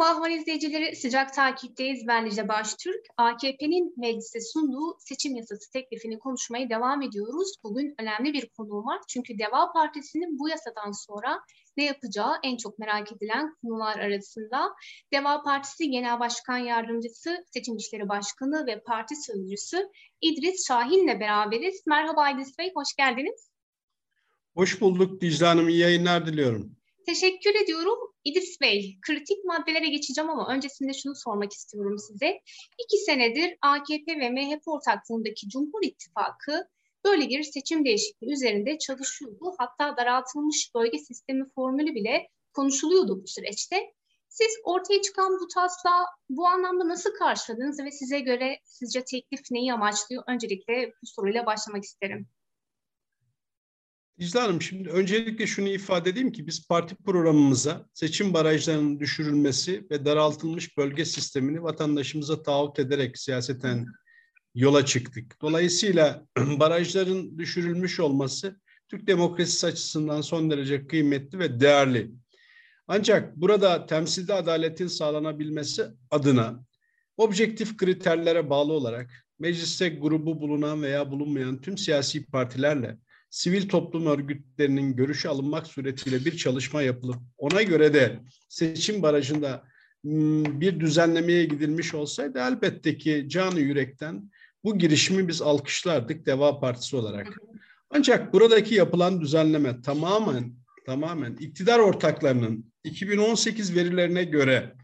Ahval izleyicileri, sıcak takipteyiz. Ben Dicle Baştürk. AKP'nin meclise sunduğu seçim yasası teklifini konuşmaya devam ediyoruz. Bugün önemli bir konu var. Çünkü Deva Partisi'nin bu yasadan sonra ne yapacağı en çok merak edilen konular arasında. Deva Partisi Genel Başkan Yardımcısı, Seçim İşleri Başkanı ve Parti Sözcüsü İdris Şahin'le beraberiz. Merhaba İdris Bey, hoş geldiniz. Hoş bulduk Dicle Hanım, iyi yayınlar diliyorum. Teşekkür ediyorum. İdris Bey, kritik maddelere geçeceğim ama öncesinde şunu sormak istiyorum size. İki senedir AKP ve MHP ortaklığındaki Cumhur İttifakı böyle bir seçim değişikliği üzerinde çalışıyordu. Hatta daraltılmış bölge sistemi formülü bile konuşuluyordu bu süreçte. Siz ortaya çıkan bu taslağı bu anlamda nasıl karşıladınız ve size göre sizce teklif neyi amaçlıyor? Öncelikle bu soruyla başlamak isterim. Dicle Hanım şimdi öncelikle şunu ifade edeyim ki biz parti programımıza seçim barajlarının düşürülmesi ve daraltılmış bölge sistemini vatandaşımıza taahhüt ederek siyaseten yola çıktık. Dolayısıyla barajların düşürülmüş olması Türk demokrasisi açısından son derece kıymetli ve değerli. Ancak burada temsilde adaletin sağlanabilmesi adına objektif kriterlere bağlı olarak mecliste grubu bulunan veya bulunmayan tüm siyasi partilerle sivil toplum örgütlerinin görüşü alınmak suretiyle bir çalışma yapılıp ona göre de seçim barajında bir düzenlemeye gidilmiş olsaydı elbette ki canı yürekten bu girişimi biz alkışlardık Deva Partisi olarak. Ancak buradaki yapılan düzenleme tamamen tamamen iktidar ortaklarının 2018 verilerine göre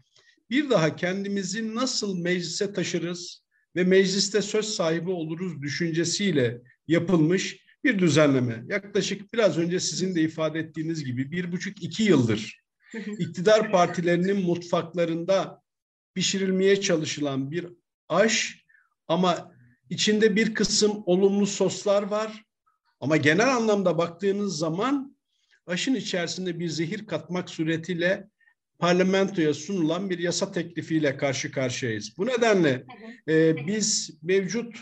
bir daha kendimizi nasıl meclise taşırız ve mecliste söz sahibi oluruz düşüncesiyle yapılmış bir düzenleme. Yaklaşık biraz önce sizin de ifade ettiğiniz gibi bir buçuk iki yıldır iktidar partilerinin mutfaklarında pişirilmeye çalışılan bir aş ama içinde bir kısım olumlu soslar var ama genel anlamda baktığınız zaman aşın içerisinde bir zehir katmak suretiyle parlamentoya sunulan bir yasa teklifiyle karşı karşıyayız. Bu nedenle e, biz mevcut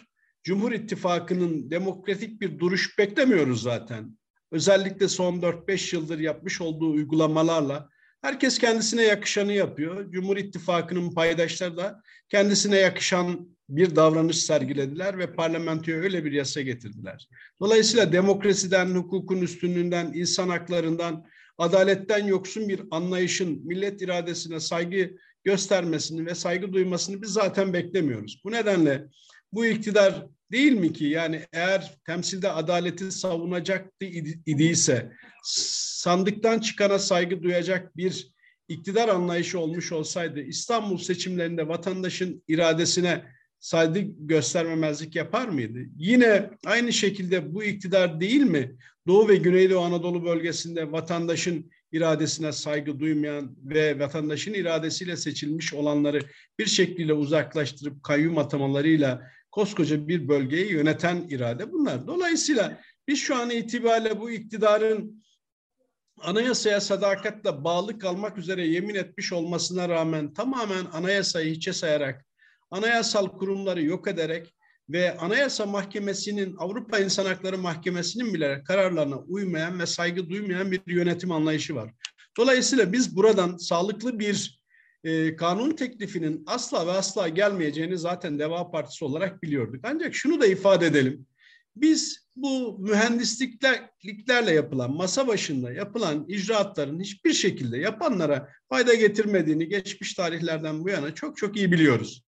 Cumhur İttifakı'nın demokratik bir duruş beklemiyoruz zaten. Özellikle son 4-5 yıldır yapmış olduğu uygulamalarla herkes kendisine yakışanı yapıyor. Cumhur İttifakı'nın paydaşları da kendisine yakışan bir davranış sergilediler ve parlamentoya öyle bir yasa getirdiler. Dolayısıyla demokrasiden, hukukun üstünlüğünden, insan haklarından, adaletten yoksun bir anlayışın millet iradesine saygı göstermesini ve saygı duymasını biz zaten beklemiyoruz. Bu nedenle bu iktidar değil mi ki yani eğer temsilde adaleti savunacaktı idiyse sandıktan çıkana saygı duyacak bir iktidar anlayışı olmuş olsaydı İstanbul seçimlerinde vatandaşın iradesine saygı göstermemezlik yapar mıydı? Yine aynı şekilde bu iktidar değil mi? Doğu ve Güneydoğu Anadolu bölgesinde vatandaşın iradesine saygı duymayan ve vatandaşın iradesiyle seçilmiş olanları bir şekilde uzaklaştırıp kayyum atamalarıyla koskoca bir bölgeyi yöneten irade bunlar. Dolayısıyla biz şu an itibariyle bu iktidarın anayasaya sadakatle bağlı kalmak üzere yemin etmiş olmasına rağmen tamamen anayasayı hiçe sayarak, anayasal kurumları yok ederek ve Anayasa Mahkemesi'nin, Avrupa İnsan Hakları Mahkemesi'nin bile kararlarına uymayan ve saygı duymayan bir yönetim anlayışı var. Dolayısıyla biz buradan sağlıklı bir e, kanun teklifinin asla ve asla gelmeyeceğini zaten Deva Partisi olarak biliyorduk. Ancak şunu da ifade edelim. Biz bu mühendisliklerle yapılan, masa başında yapılan icraatların hiçbir şekilde yapanlara fayda getirmediğini geçmiş tarihlerden bu yana çok çok iyi biliyoruz.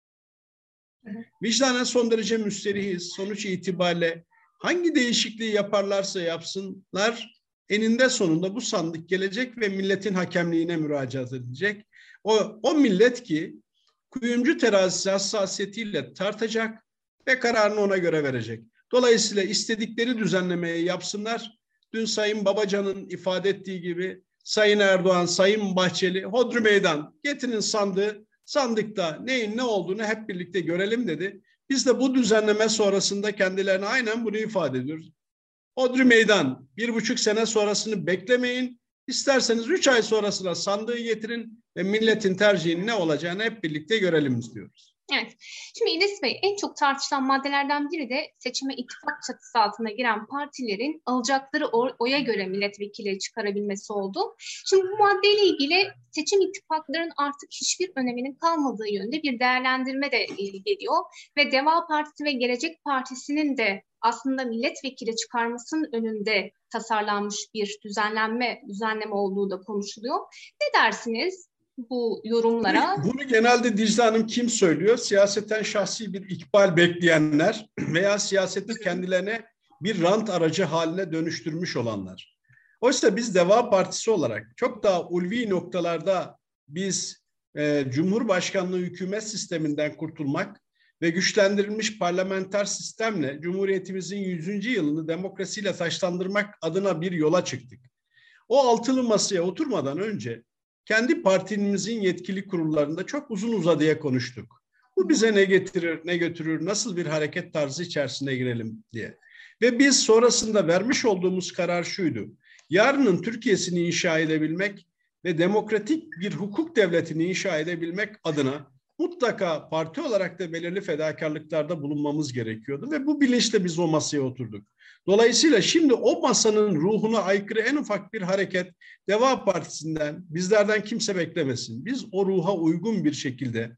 Vicdanen son derece müsterihiz. Sonuç itibariyle hangi değişikliği yaparlarsa yapsınlar eninde sonunda bu sandık gelecek ve milletin hakemliğine müracaat edecek. O, o millet ki kuyumcu terazisi hassasiyetiyle tartacak ve kararını ona göre verecek. Dolayısıyla istedikleri düzenlemeyi yapsınlar. Dün Sayın Babacan'ın ifade ettiği gibi Sayın Erdoğan, Sayın Bahçeli, Hodri Meydan getirin sandığı, sandıkta neyin ne olduğunu hep birlikte görelim dedi. Biz de bu düzenleme sonrasında kendilerine aynen bunu ifade ediyoruz. Hodri Meydan bir buçuk sene sonrasını beklemeyin. İsterseniz üç ay sonrasına sandığı getirin ve milletin tercihinin ne olacağını hep birlikte görelim istiyoruz. Evet. Şimdi İdris Bey en çok tartışılan maddelerden biri de seçime ittifak çatısı altına giren partilerin alacakları oya göre milletvekili çıkarabilmesi oldu. Şimdi bu maddeyle ilgili seçim ittifaklarının artık hiçbir öneminin kalmadığı yönde bir değerlendirme de geliyor ve Deva Partisi ve Gelecek Partisi'nin de aslında milletvekili çıkarmasının önünde tasarlanmış bir düzenlenme düzenleme olduğu da konuşuluyor. Ne dersiniz? bu yorumlara. Bunu genelde Dicle Hanım kim söylüyor? Siyaseten şahsi bir ikbal bekleyenler veya siyaseti kendilerine bir rant aracı haline dönüştürmüş olanlar. Oysa biz Deva Partisi olarak çok daha ulvi noktalarda biz e, Cumhurbaşkanlığı hükümet sisteminden kurtulmak ve güçlendirilmiş parlamenter sistemle Cumhuriyetimizin 100. yılını demokrasiyle taşlandırmak adına bir yola çıktık. O altılı masaya oturmadan önce kendi partimizin yetkili kurullarında çok uzun uzadıya konuştuk. Bu bize ne getirir, ne götürür, nasıl bir hareket tarzı içerisine girelim diye. Ve biz sonrasında vermiş olduğumuz karar şuydu. Yarının Türkiye'sini inşa edebilmek ve demokratik bir hukuk devletini inşa edebilmek adına mutlaka parti olarak da belirli fedakarlıklarda bulunmamız gerekiyordu ve bu bilinçle biz o masaya oturduk. Dolayısıyla şimdi o masanın ruhuna aykırı en ufak bir hareket Deva Partisi'nden, bizlerden kimse beklemesin. Biz o ruha uygun bir şekilde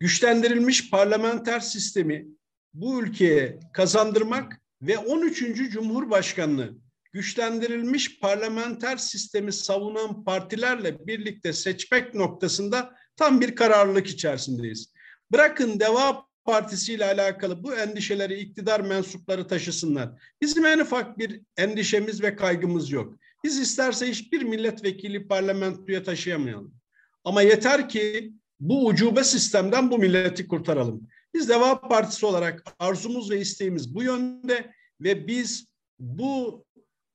güçlendirilmiş parlamenter sistemi bu ülkeye kazandırmak ve 13. Cumhurbaşkanlığı güçlendirilmiş parlamenter sistemi savunan partilerle birlikte seçmek noktasında tam bir kararlılık içerisindeyiz. Bırakın Deva Partisi ile alakalı bu endişeleri iktidar mensupları taşısınlar. Bizim en ufak bir endişemiz ve kaygımız yok. Biz isterse hiçbir milletvekili parlamentoya taşıyamayalım. Ama yeter ki bu ucube sistemden bu milleti kurtaralım. Biz Deva Partisi olarak arzumuz ve isteğimiz bu yönde ve biz bu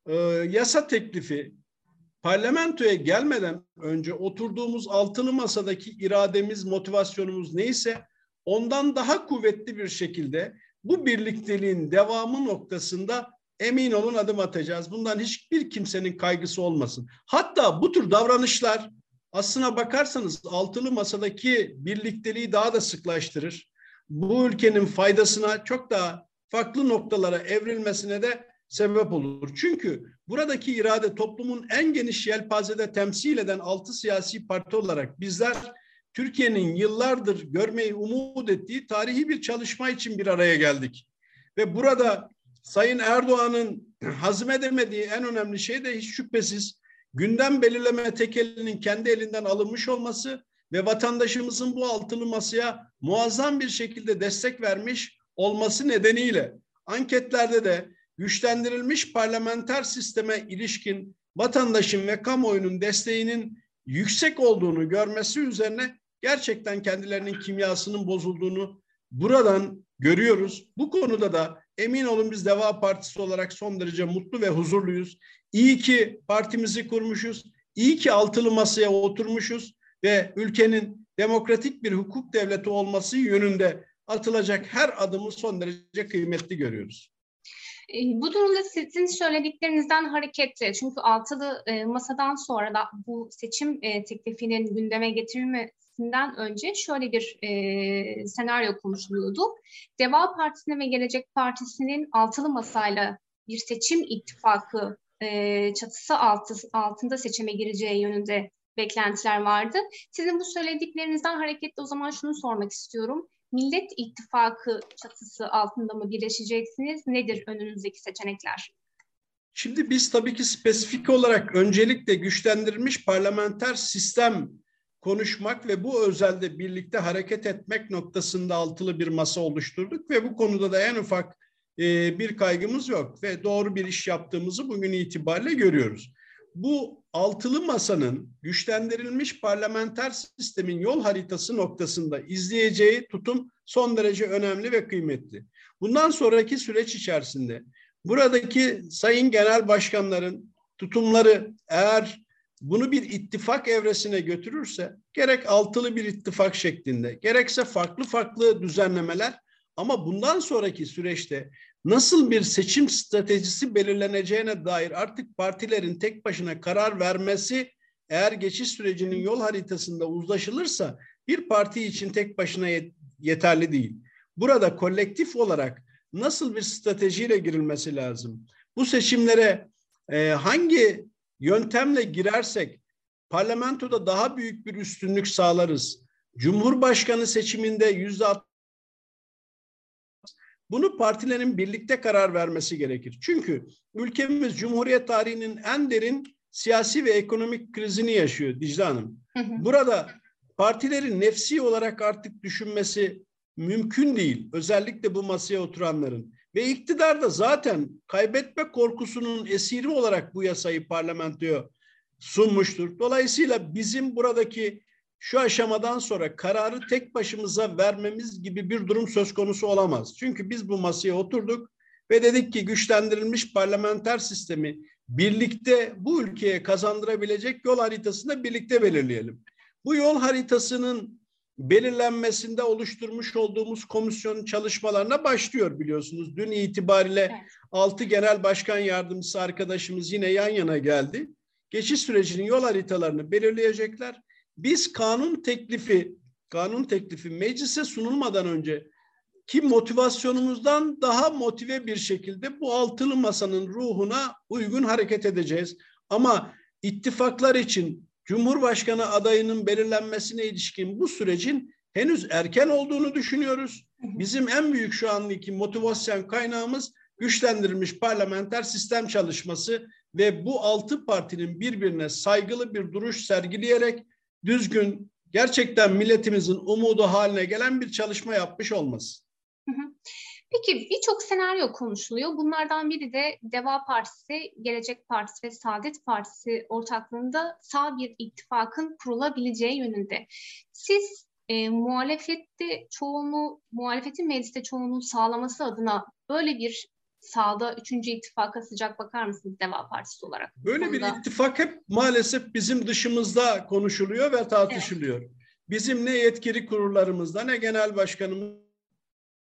e, yasa teklifi parlamentoya gelmeden önce oturduğumuz altılı masadaki irademiz, motivasyonumuz neyse ondan daha kuvvetli bir şekilde bu birlikteliğin devamı noktasında emin olun adım atacağız. Bundan hiçbir kimsenin kaygısı olmasın. Hatta bu tür davranışlar aslına bakarsanız altılı masadaki birlikteliği daha da sıklaştırır. Bu ülkenin faydasına çok daha farklı noktalara evrilmesine de sebep olur. Çünkü buradaki irade toplumun en geniş yelpazede temsil eden altı siyasi parti olarak bizler Türkiye'nin yıllardır görmeyi umut ettiği tarihi bir çalışma için bir araya geldik. Ve burada Sayın Erdoğan'ın hazmedemediği en önemli şey de hiç şüphesiz gündem belirleme tekelinin kendi elinden alınmış olması ve vatandaşımızın bu altılı masaya muazzam bir şekilde destek vermiş olması nedeniyle anketlerde de güçlendirilmiş parlamenter sisteme ilişkin vatandaşın ve kamuoyunun desteğinin yüksek olduğunu görmesi üzerine gerçekten kendilerinin kimyasının bozulduğunu buradan görüyoruz. Bu konuda da emin olun biz Deva Partisi olarak son derece mutlu ve huzurluyuz. İyi ki partimizi kurmuşuz. İyi ki altılı masaya oturmuşuz ve ülkenin demokratik bir hukuk devleti olması yönünde atılacak her adımı son derece kıymetli görüyoruz. E, bu durumda sizin söylediklerinizden hareketle çünkü altılı e, masadan sonra da bu seçim e, teklifinin gündeme getirilme Partisi'nden önce şöyle bir e, senaryo konuşuluyordu. Deva Partisi'ne ve Gelecek Partisi'nin altılı masayla bir seçim ittifakı çatısı altı, altında seçime gireceği yönünde beklentiler vardı. Sizin bu söylediklerinizden hareketle o zaman şunu sormak istiyorum. Millet İttifakı çatısı altında mı birleşeceksiniz? Nedir önünüzdeki seçenekler? Şimdi biz tabii ki spesifik olarak öncelikle güçlendirilmiş parlamenter sistem konuşmak ve bu özelde birlikte hareket etmek noktasında altılı bir masa oluşturduk ve bu konuda da en ufak bir kaygımız yok ve doğru bir iş yaptığımızı bugün itibariyle görüyoruz. Bu altılı masanın güçlendirilmiş parlamenter sistemin yol haritası noktasında izleyeceği tutum son derece önemli ve kıymetli. Bundan sonraki süreç içerisinde buradaki sayın genel başkanların tutumları eğer bunu bir ittifak evresine götürürse gerek altılı bir ittifak şeklinde gerekse farklı farklı düzenlemeler ama bundan sonraki süreçte nasıl bir seçim stratejisi belirleneceğine dair artık partilerin tek başına karar vermesi eğer geçiş sürecinin yol haritasında uzlaşılırsa bir parti için tek başına yeterli değil. Burada kolektif olarak nasıl bir stratejiyle girilmesi lazım? Bu seçimlere e, hangi yöntemle girersek parlamentoda daha büyük bir üstünlük sağlarız. Cumhurbaşkanı seçiminde yüzde bunu partilerin birlikte karar vermesi gerekir. Çünkü ülkemiz Cumhuriyet tarihinin en derin siyasi ve ekonomik krizini yaşıyor Dicle Hanım. Burada partilerin nefsi olarak artık düşünmesi mümkün değil. Özellikle bu masaya oturanların. Ve iktidar da zaten kaybetme korkusunun esiri olarak bu yasayı parlamentoya sunmuştur. Dolayısıyla bizim buradaki şu aşamadan sonra kararı tek başımıza vermemiz gibi bir durum söz konusu olamaz. Çünkü biz bu masaya oturduk ve dedik ki güçlendirilmiş parlamenter sistemi birlikte bu ülkeye kazandırabilecek yol haritasını birlikte belirleyelim. Bu yol haritasının belirlenmesinde oluşturmuş olduğumuz komisyon çalışmalarına başlıyor biliyorsunuz. Dün itibariyle. 6 genel başkan yardımcısı arkadaşımız yine yan yana geldi. Geçiş sürecinin yol haritalarını belirleyecekler. Biz kanun teklifi kanun teklifi meclise sunulmadan önce ki motivasyonumuzdan daha motive bir şekilde bu altılı masanın ruhuna uygun hareket edeceğiz. Ama ittifaklar için Cumhurbaşkanı adayının belirlenmesine ilişkin bu sürecin henüz erken olduğunu düşünüyoruz. Bizim en büyük şu andaki motivasyon kaynağımız güçlendirilmiş parlamenter sistem çalışması ve bu altı partinin birbirine saygılı bir duruş sergileyerek düzgün, gerçekten milletimizin umudu haline gelen bir çalışma yapmış olması. Peki birçok senaryo konuşuluyor. Bunlardan biri de Deva Partisi, Gelecek Partisi ve Saadet Partisi ortaklığında sağ bir ittifakın kurulabileceği yönünde. Siz e, muhalefette çoğunluğu, muhalefetin mecliste çoğunluğu sağlaması adına böyle bir sağda üçüncü ittifaka sıcak bakar mısınız Deva Partisi olarak? Böyle bir ittifak hep maalesef bizim dışımızda konuşuluyor ve tartışılıyor. Evet. Bizim ne yetkili kurullarımızda ne genel başkanımız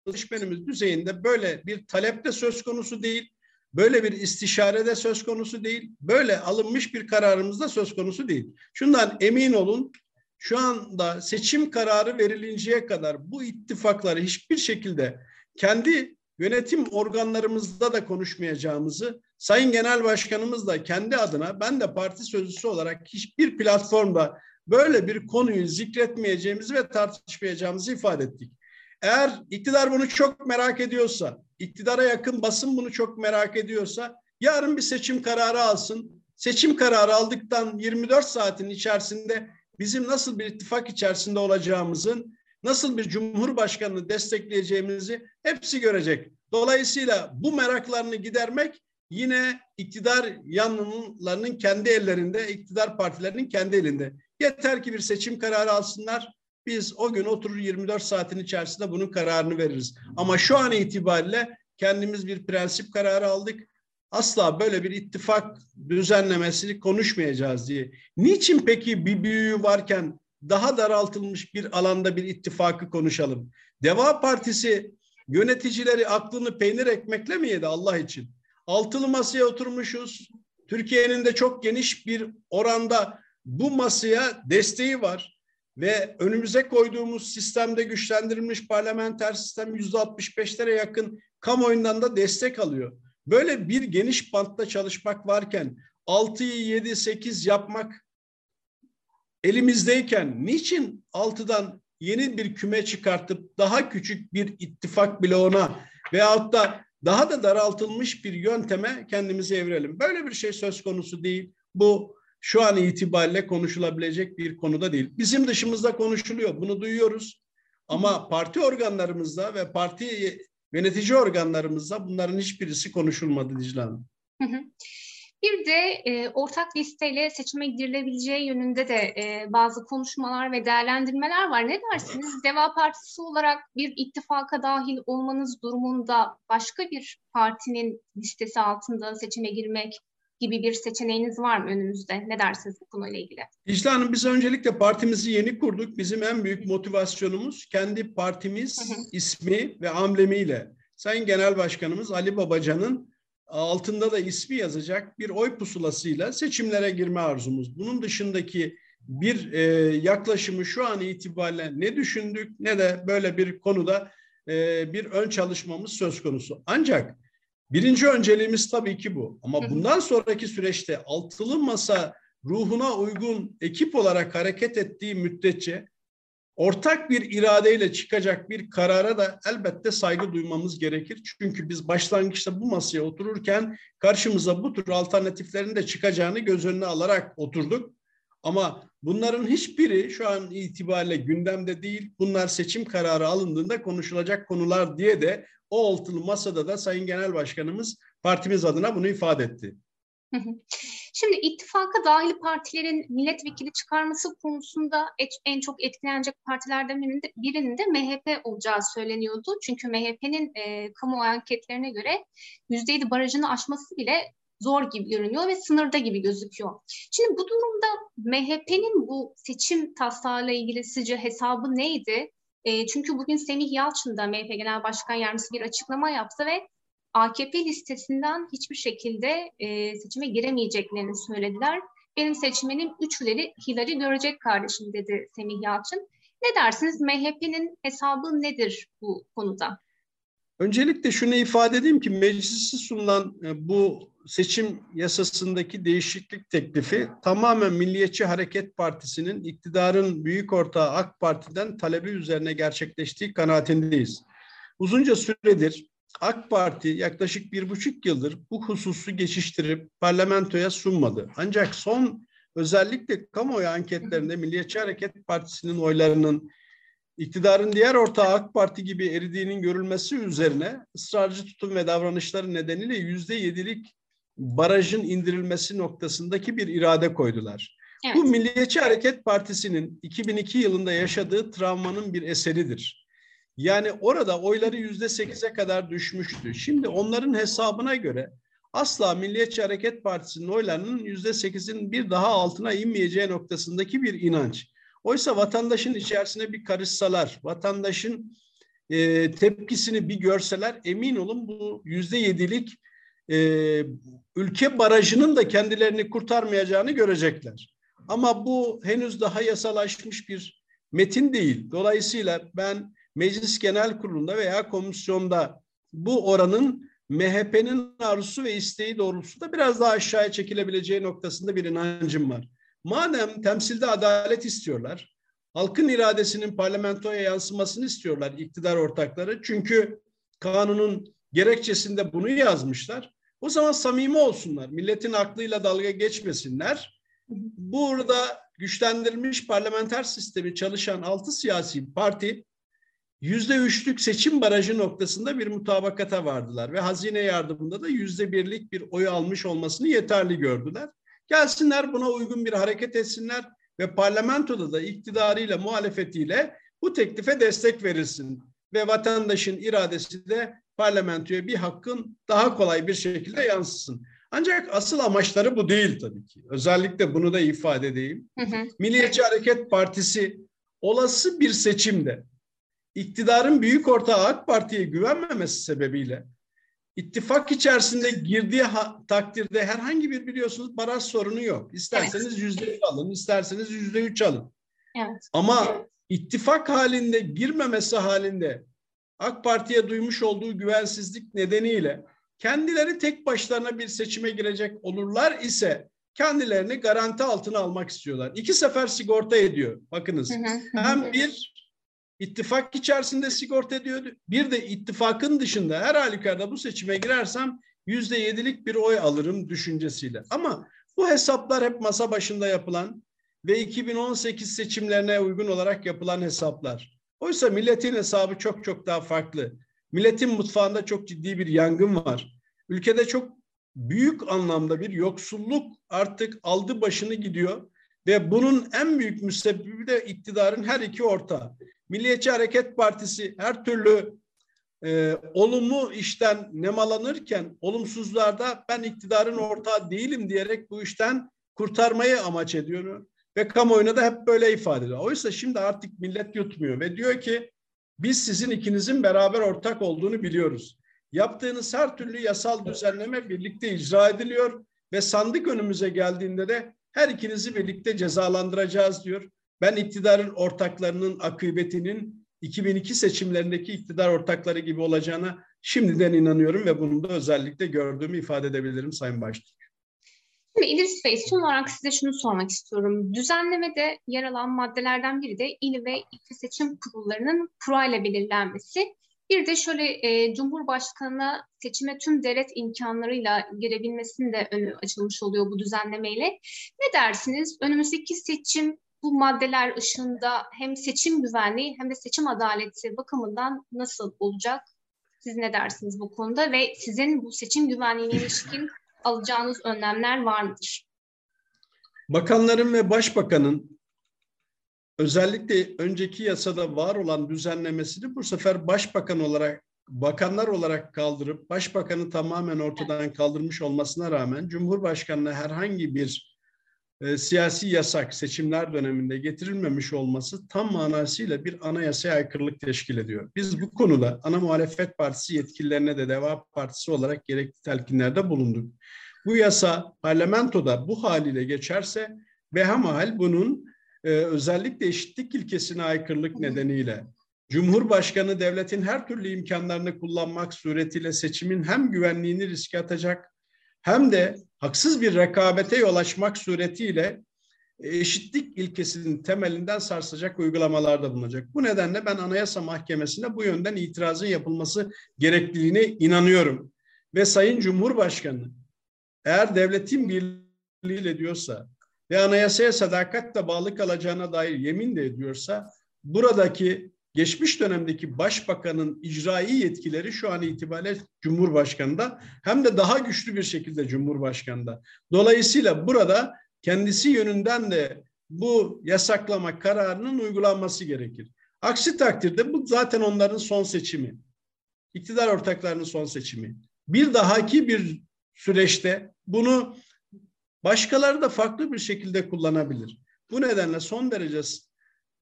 danışmenimiz düzeyinde böyle bir talep de söz konusu değil. Böyle bir istişare de söz konusu değil. Böyle alınmış bir kararımız da söz konusu değil. Şundan emin olun şu anda seçim kararı verilinceye kadar bu ittifakları hiçbir şekilde kendi yönetim organlarımızda da konuşmayacağımızı Sayın Genel Başkanımız da kendi adına ben de parti sözcüsü olarak hiçbir platformda böyle bir konuyu zikretmeyeceğimizi ve tartışmayacağımızı ifade ettik. Eğer iktidar bunu çok merak ediyorsa, iktidara yakın basın bunu çok merak ediyorsa yarın bir seçim kararı alsın. Seçim kararı aldıktan 24 saatin içerisinde bizim nasıl bir ittifak içerisinde olacağımızın, nasıl bir cumhurbaşkanını destekleyeceğimizi hepsi görecek. Dolayısıyla bu meraklarını gidermek yine iktidar yanlarının kendi ellerinde, iktidar partilerinin kendi elinde. Yeter ki bir seçim kararı alsınlar. Biz o gün oturur 24 saatin içerisinde bunun kararını veririz. Ama şu an itibariyle kendimiz bir prensip kararı aldık. Asla böyle bir ittifak düzenlemesini konuşmayacağız diye. Niçin peki bir büyüğü varken daha daraltılmış bir alanda bir ittifakı konuşalım? Deva Partisi yöneticileri aklını peynir ekmekle mi yedi Allah için? Altılı masaya oturmuşuz. Türkiye'nin de çok geniş bir oranda bu masaya desteği var ve önümüze koyduğumuz sistemde güçlendirilmiş parlamenter sistem yüzde 65'lere yakın kamuoyundan da destek alıyor. Böyle bir geniş bantta çalışmak varken 6'yı 7 8 yapmak elimizdeyken niçin 6'dan yeni bir küme çıkartıp daha küçük bir ittifak bloğuna veyahut da daha da daraltılmış bir yönteme kendimizi evirelim. Böyle bir şey söz konusu değil. Bu şu an itibariyle konuşulabilecek bir konuda değil. Bizim dışımızda konuşuluyor. Bunu duyuyoruz. Ama parti organlarımızda ve parti yönetici organlarımızda bunların hiçbirisi konuşulmadı Dicle Hanım. Bir de e, ortak listeyle seçime girilebileceği yönünde de e, bazı konuşmalar ve değerlendirmeler var. Ne dersiniz? Deva Partisi olarak bir ittifaka dahil olmanız durumunda başka bir partinin listesi altında seçime girmek gibi bir seçeneğiniz var mı önümüzde? Ne dersiniz bu konuyla ilgili? İşte Hanım biz öncelikle partimizi yeni kurduk. Bizim en büyük motivasyonumuz kendi partimiz ismi ve amblemiyle. Sayın Genel Başkanımız Ali Babacan'ın altında da ismi yazacak bir oy pusulasıyla seçimlere girme arzumuz. Bunun dışındaki bir e, yaklaşımı şu an itibariyle ne düşündük ne de böyle bir konuda e, bir ön çalışmamız söz konusu. Ancak birinci önceliğimiz tabii ki bu. Ama bundan sonraki süreçte altılı masa ruhuna uygun ekip olarak hareket ettiği müddetçe ortak bir iradeyle çıkacak bir karara da elbette saygı duymamız gerekir. Çünkü biz başlangıçta bu masaya otururken karşımıza bu tür alternatiflerin de çıkacağını göz önüne alarak oturduk. Ama bunların hiçbiri şu an itibariyle gündemde değil. Bunlar seçim kararı alındığında konuşulacak konular diye de o altılı masada da Sayın Genel Başkanımız partimiz adına bunu ifade etti. Şimdi ittifaka dahil partilerin milletvekili çıkarması konusunda en çok etkilenecek partilerden birinde, birinin de MHP olacağı söyleniyordu. Çünkü MHP'nin e, kamu anketlerine göre %7 barajını aşması bile zor gibi görünüyor ve sınırda gibi gözüküyor. Şimdi bu durumda MHP'nin bu seçim taslağıyla ilgili sizce hesabı neydi? E, çünkü bugün Semih Yalçın da MHP Genel Başkan Yardımcısı bir açıklama yaptı ve AKP listesinden hiçbir şekilde e, seçime giremeyeceklerini söylediler. Benim seçmenim üçleri Hillary görecek kardeşim dedi Semih Yalçın. Ne dersiniz? MHP'nin hesabı nedir bu konuda? Öncelikle şunu ifade edeyim ki meclisi sunulan e, bu seçim yasasındaki değişiklik teklifi tamamen Milliyetçi Hareket Partisi'nin iktidarın büyük ortağı AK Parti'den talebi üzerine gerçekleştiği kanaatindeyiz. Uzunca süredir AK Parti yaklaşık bir buçuk yıldır bu hususu geçiştirip parlamentoya sunmadı. Ancak son özellikle kamuoyu anketlerinde Milliyetçi Hareket Partisi'nin oylarının iktidarın diğer ortağı AK Parti gibi eridiğinin görülmesi üzerine ısrarcı tutum ve davranışları nedeniyle yüzde yedilik barajın indirilmesi noktasındaki bir irade koydular. Evet. Bu Milliyetçi Hareket Partisi'nin 2002 yılında yaşadığı travmanın bir eseridir. Yani orada oyları yüzde sekize kadar düşmüştü. Şimdi onların hesabına göre asla Milliyetçi Hareket Partisi'nin oylarının yüzde sekizin bir daha altına inmeyeceği noktasındaki bir inanç. Oysa vatandaşın içerisine bir karışsalar, vatandaşın e, tepkisini bir görseler emin olun bu yüzde yedilik e, ülke barajının da kendilerini kurtarmayacağını görecekler. Ama bu henüz daha yasalaşmış bir metin değil. Dolayısıyla ben Meclis Genel Kurulu'nda veya komisyonda bu oranın MHP'nin arzusu ve isteği doğrultusunda biraz daha aşağıya çekilebileceği noktasında bir inancım var. Madem temsilde adalet istiyorlar, halkın iradesinin parlamentoya yansımasını istiyorlar iktidar ortakları. Çünkü kanunun gerekçesinde bunu yazmışlar. O zaman samimi olsunlar. Milletin aklıyla dalga geçmesinler. Burada güçlendirilmiş parlamenter sistemi çalışan altı siyasi parti yüzde üçlük seçim barajı noktasında bir mutabakata vardılar ve hazine yardımında da yüzde birlik bir oy almış olmasını yeterli gördüler. Gelsinler buna uygun bir hareket etsinler ve parlamentoda da iktidarıyla muhalefetiyle bu teklife destek verilsin ve vatandaşın iradesi de parlamentoya bir hakkın daha kolay bir şekilde yansısın. Ancak asıl amaçları bu değil tabii ki. Özellikle bunu da ifade edeyim. Hı hı. Milliyetçi Hareket Partisi olası bir seçimde iktidarın büyük ortağı AK Parti'ye güvenmemesi sebebiyle ittifak içerisinde girdiği takdirde herhangi bir biliyorsunuz baraj sorunu yok. İsterseniz yüzde evet. alın, isterseniz yüzde üç alın. Evet. Ama ittifak halinde girmemesi halinde AK Parti'ye duymuş olduğu güvensizlik nedeniyle kendileri tek başlarına bir seçime girecek olurlar ise kendilerini garanti altına almak istiyorlar. İki sefer sigorta ediyor. Bakınız. Hem bir ittifak içerisinde sigorta ediyor. Bir de ittifakın dışında her halükarda bu seçime girersem yüzde yedilik bir oy alırım düşüncesiyle. Ama bu hesaplar hep masa başında yapılan ve 2018 seçimlerine uygun olarak yapılan hesaplar. Oysa milletin hesabı çok çok daha farklı. Milletin mutfağında çok ciddi bir yangın var. Ülkede çok büyük anlamda bir yoksulluk artık aldı başını gidiyor ve bunun en büyük müsebbibi de iktidarın her iki ortağı. Milliyetçi Hareket Partisi her türlü e, olumlu işten nemalanırken olumsuzlarda ben iktidarın ortağı değilim diyerek bu işten kurtarmayı amaç ediyor. Ve kamuoyuna da hep böyle ifade ediyor. Oysa şimdi artık millet yutmuyor ve diyor ki biz sizin ikinizin beraber ortak olduğunu biliyoruz. Yaptığınız her türlü yasal düzenleme birlikte icra ediliyor ve sandık önümüze geldiğinde de Her ikinizi birlikte cezalandıracağız diyor. Ben iktidarın ortaklarının akıbetinin 2002 seçimlerindeki iktidar ortakları gibi olacağına şimdiden inanıyorum ve bunu da özellikle gördüğümü ifade edebilirim Sayın Başkan. Şimdi İdris Bey son olarak size şunu sormak istiyorum. Düzenlemede yer alan maddelerden biri de il ve ilçe seçim kurullarının kura ile belirlenmesi. Bir de şöyle e, Cumhurbaşkanı seçime tüm devlet imkanlarıyla girebilmesinin de önü açılmış oluyor bu düzenlemeyle. Ne dersiniz? Önümüzdeki seçim bu maddeler ışığında hem seçim güvenliği hem de seçim adaleti bakımından nasıl olacak? Siz ne dersiniz bu konuda ve sizin bu seçim güvenliğine ilişkin alacağınız önlemler var mıdır? Bakanların ve başbakanın özellikle önceki yasada var olan düzenlemesini bu sefer başbakan olarak bakanlar olarak kaldırıp başbakanı tamamen ortadan kaldırmış olmasına rağmen Cumhurbaşkanı'na herhangi bir e, siyasi yasak seçimler döneminde getirilmemiş olması tam manasıyla bir anayasaya aykırılık teşkil ediyor. Biz bu konuda ana muhalefet partisi yetkililerine de Deva Partisi olarak gerekli telkinlerde bulunduk. Bu yasa parlamentoda bu haliyle geçerse ve hal bunun e, özellikle eşitlik ilkesine aykırılık nedeniyle Cumhurbaşkanı devletin her türlü imkanlarını kullanmak suretiyle seçimin hem güvenliğini riske atacak hem de haksız bir rekabete yol açmak suretiyle eşitlik ilkesinin temelinden sarsacak uygulamalarda bulunacak. Bu nedenle ben Anayasa Mahkemesi'ne bu yönden itirazın yapılması gerekliliğine inanıyorum. Ve Sayın Cumhurbaşkanı eğer devletin birliğiyle diyorsa ve anayasaya sadakatle bağlı kalacağına dair yemin de ediyorsa buradaki geçmiş dönemdeki başbakanın icraî yetkileri şu an itibariyle Cumhurbaşkanı'nda hem de daha güçlü bir şekilde Cumhurbaşkanı'nda. Dolayısıyla burada kendisi yönünden de bu yasaklama kararının uygulanması gerekir. Aksi takdirde bu zaten onların son seçimi. İktidar ortaklarının son seçimi. Bir dahaki bir süreçte bunu başkaları da farklı bir şekilde kullanabilir. Bu nedenle son derece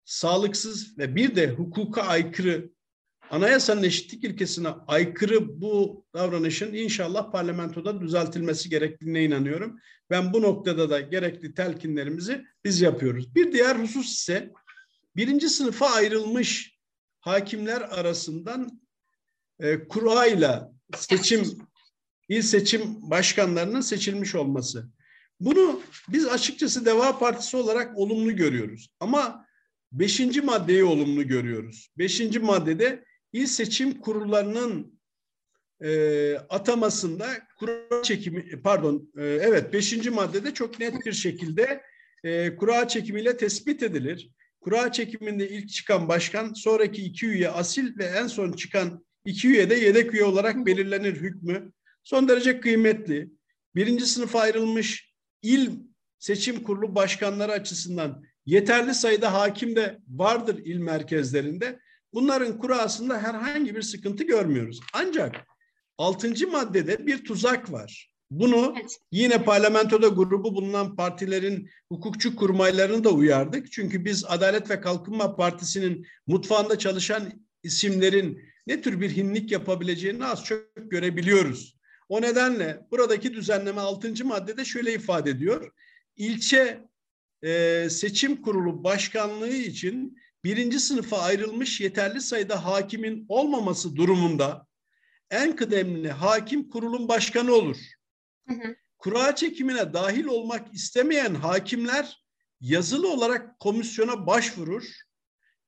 sağlıksız ve bir de hukuka aykırı, anayasanın eşitlik ilkesine aykırı bu davranışın inşallah parlamentoda düzeltilmesi gerektiğine inanıyorum. Ben bu noktada da gerekli telkinlerimizi biz yapıyoruz. Bir diğer husus ise birinci sınıfa ayrılmış hakimler arasından e, kura ile seçim il seçim başkanlarının seçilmiş olması. Bunu biz açıkçası Deva Partisi olarak olumlu görüyoruz. Ama beşinci maddeyi olumlu görüyoruz. Beşinci maddede il seçim kurullarının e, atamasında kura çekimi pardon e, evet beşinci maddede çok net bir şekilde e, kura çekimiyle tespit edilir. Kura çekiminde ilk çıkan başkan sonraki iki üye asil ve en son çıkan iki üye de yedek üye olarak belirlenir hükmü. Son derece kıymetli. Birinci sınıfa ayrılmış il seçim kurulu başkanları açısından yeterli sayıda hakim de vardır il merkezlerinde. Bunların kurasında herhangi bir sıkıntı görmüyoruz. Ancak altıncı maddede bir tuzak var. Bunu yine parlamentoda grubu bulunan partilerin hukukçu kurmaylarını da uyardık. Çünkü biz Adalet ve Kalkınma Partisi'nin mutfağında çalışan isimlerin ne tür bir hinlik yapabileceğini az çok görebiliyoruz. O nedenle buradaki düzenleme 6. maddede şöyle ifade ediyor. İlçe e, seçim kurulu başkanlığı için birinci sınıfa ayrılmış yeterli sayıda hakimin olmaması durumunda en kıdemli hakim kurulun başkanı olur. Hı hı. Kura çekimine dahil olmak istemeyen hakimler yazılı olarak komisyona başvurur.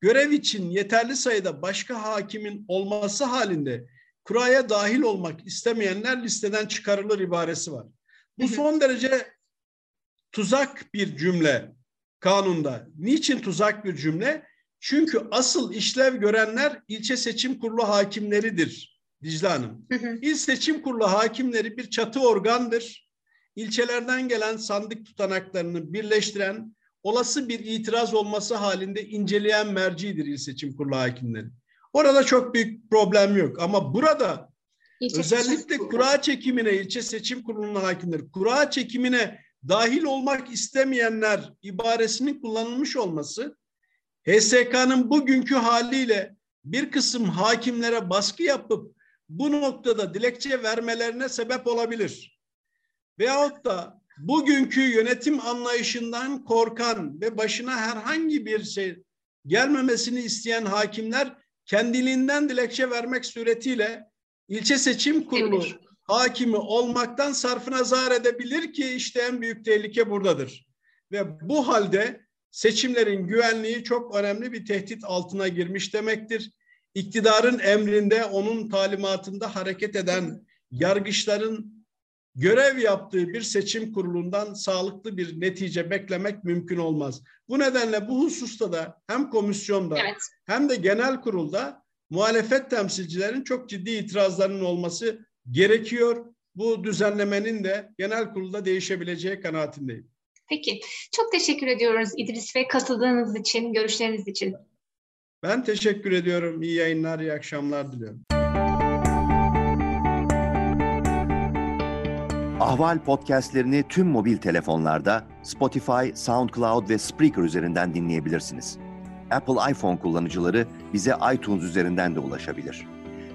Görev için yeterli sayıda başka hakimin olması halinde kuraya dahil olmak istemeyenler listeden çıkarılır ibaresi var. Bu son derece tuzak bir cümle kanunda. Niçin tuzak bir cümle? Çünkü asıl işlev görenler ilçe seçim kurulu hakimleridir Dicle Hanım. İl seçim kurulu hakimleri bir çatı organdır. İlçelerden gelen sandık tutanaklarını birleştiren, olası bir itiraz olması halinde inceleyen mercidir il seçim kurulu hakimleri. Orada çok büyük problem yok ama burada ilçe özellikle kura çekimine ilçe seçim kurulunun hakimleri kura çekimine dahil olmak istemeyenler ibaresinin kullanılmış olması HSK'nın bugünkü haliyle bir kısım hakimlere baskı yapıp bu noktada dilekçe vermelerine sebep olabilir. Veyahut da bugünkü yönetim anlayışından korkan ve başına herhangi bir şey gelmemesini isteyen hakimler kendiliğinden dilekçe vermek suretiyle ilçe seçim kurulu evet. Hakimi olmaktan sarfına zar edebilir ki işte en büyük tehlike buradadır. Ve bu halde seçimlerin güvenliği çok önemli bir tehdit altına girmiş demektir. İktidarın emrinde, onun talimatında hareket eden yargıçların görev yaptığı bir seçim kurulundan sağlıklı bir netice beklemek mümkün olmaz. Bu nedenle bu hususta da hem komisyonda evet. hem de genel kurulda muhalefet temsilcilerin çok ciddi itirazlarının olması gerekiyor. Bu düzenlemenin de genel kurulda değişebileceği kanaatindeyim. Peki. Çok teşekkür ediyoruz İdris Bey katıldığınız için, görüşleriniz için. Ben teşekkür ediyorum. İyi yayınlar, iyi akşamlar diliyorum. Ahval podcastlerini tüm mobil telefonlarda Spotify, SoundCloud ve Spreaker üzerinden dinleyebilirsiniz. Apple iPhone kullanıcıları bize iTunes üzerinden de ulaşabilir.